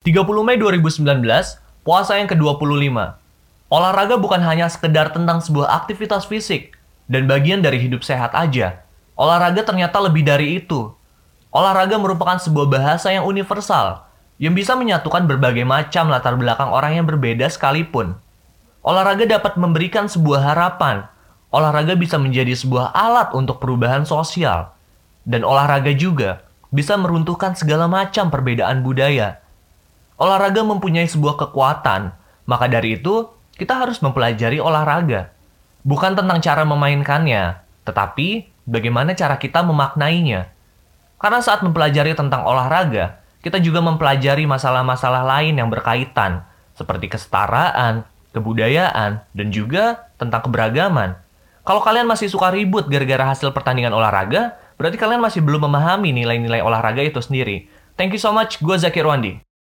30 Mei 2019, puasa yang ke-25. Olahraga bukan hanya sekedar tentang sebuah aktivitas fisik dan bagian dari hidup sehat aja. Olahraga ternyata lebih dari itu. Olahraga merupakan sebuah bahasa yang universal yang bisa menyatukan berbagai macam latar belakang orang yang berbeda sekalipun. Olahraga dapat memberikan sebuah harapan. Olahraga bisa menjadi sebuah alat untuk perubahan sosial. Dan olahraga juga bisa meruntuhkan segala macam perbedaan budaya. Olahraga mempunyai sebuah kekuatan, maka dari itu kita harus mempelajari olahraga. Bukan tentang cara memainkannya, tetapi bagaimana cara kita memaknainya. Karena saat mempelajari tentang olahraga, kita juga mempelajari masalah-masalah lain yang berkaitan, seperti kesetaraan, kebudayaan, dan juga tentang keberagaman. Kalau kalian masih suka ribut gara-gara hasil pertandingan olahraga, berarti kalian masih belum memahami nilai-nilai olahraga itu sendiri. Thank you so much, gue Zakir Wandi.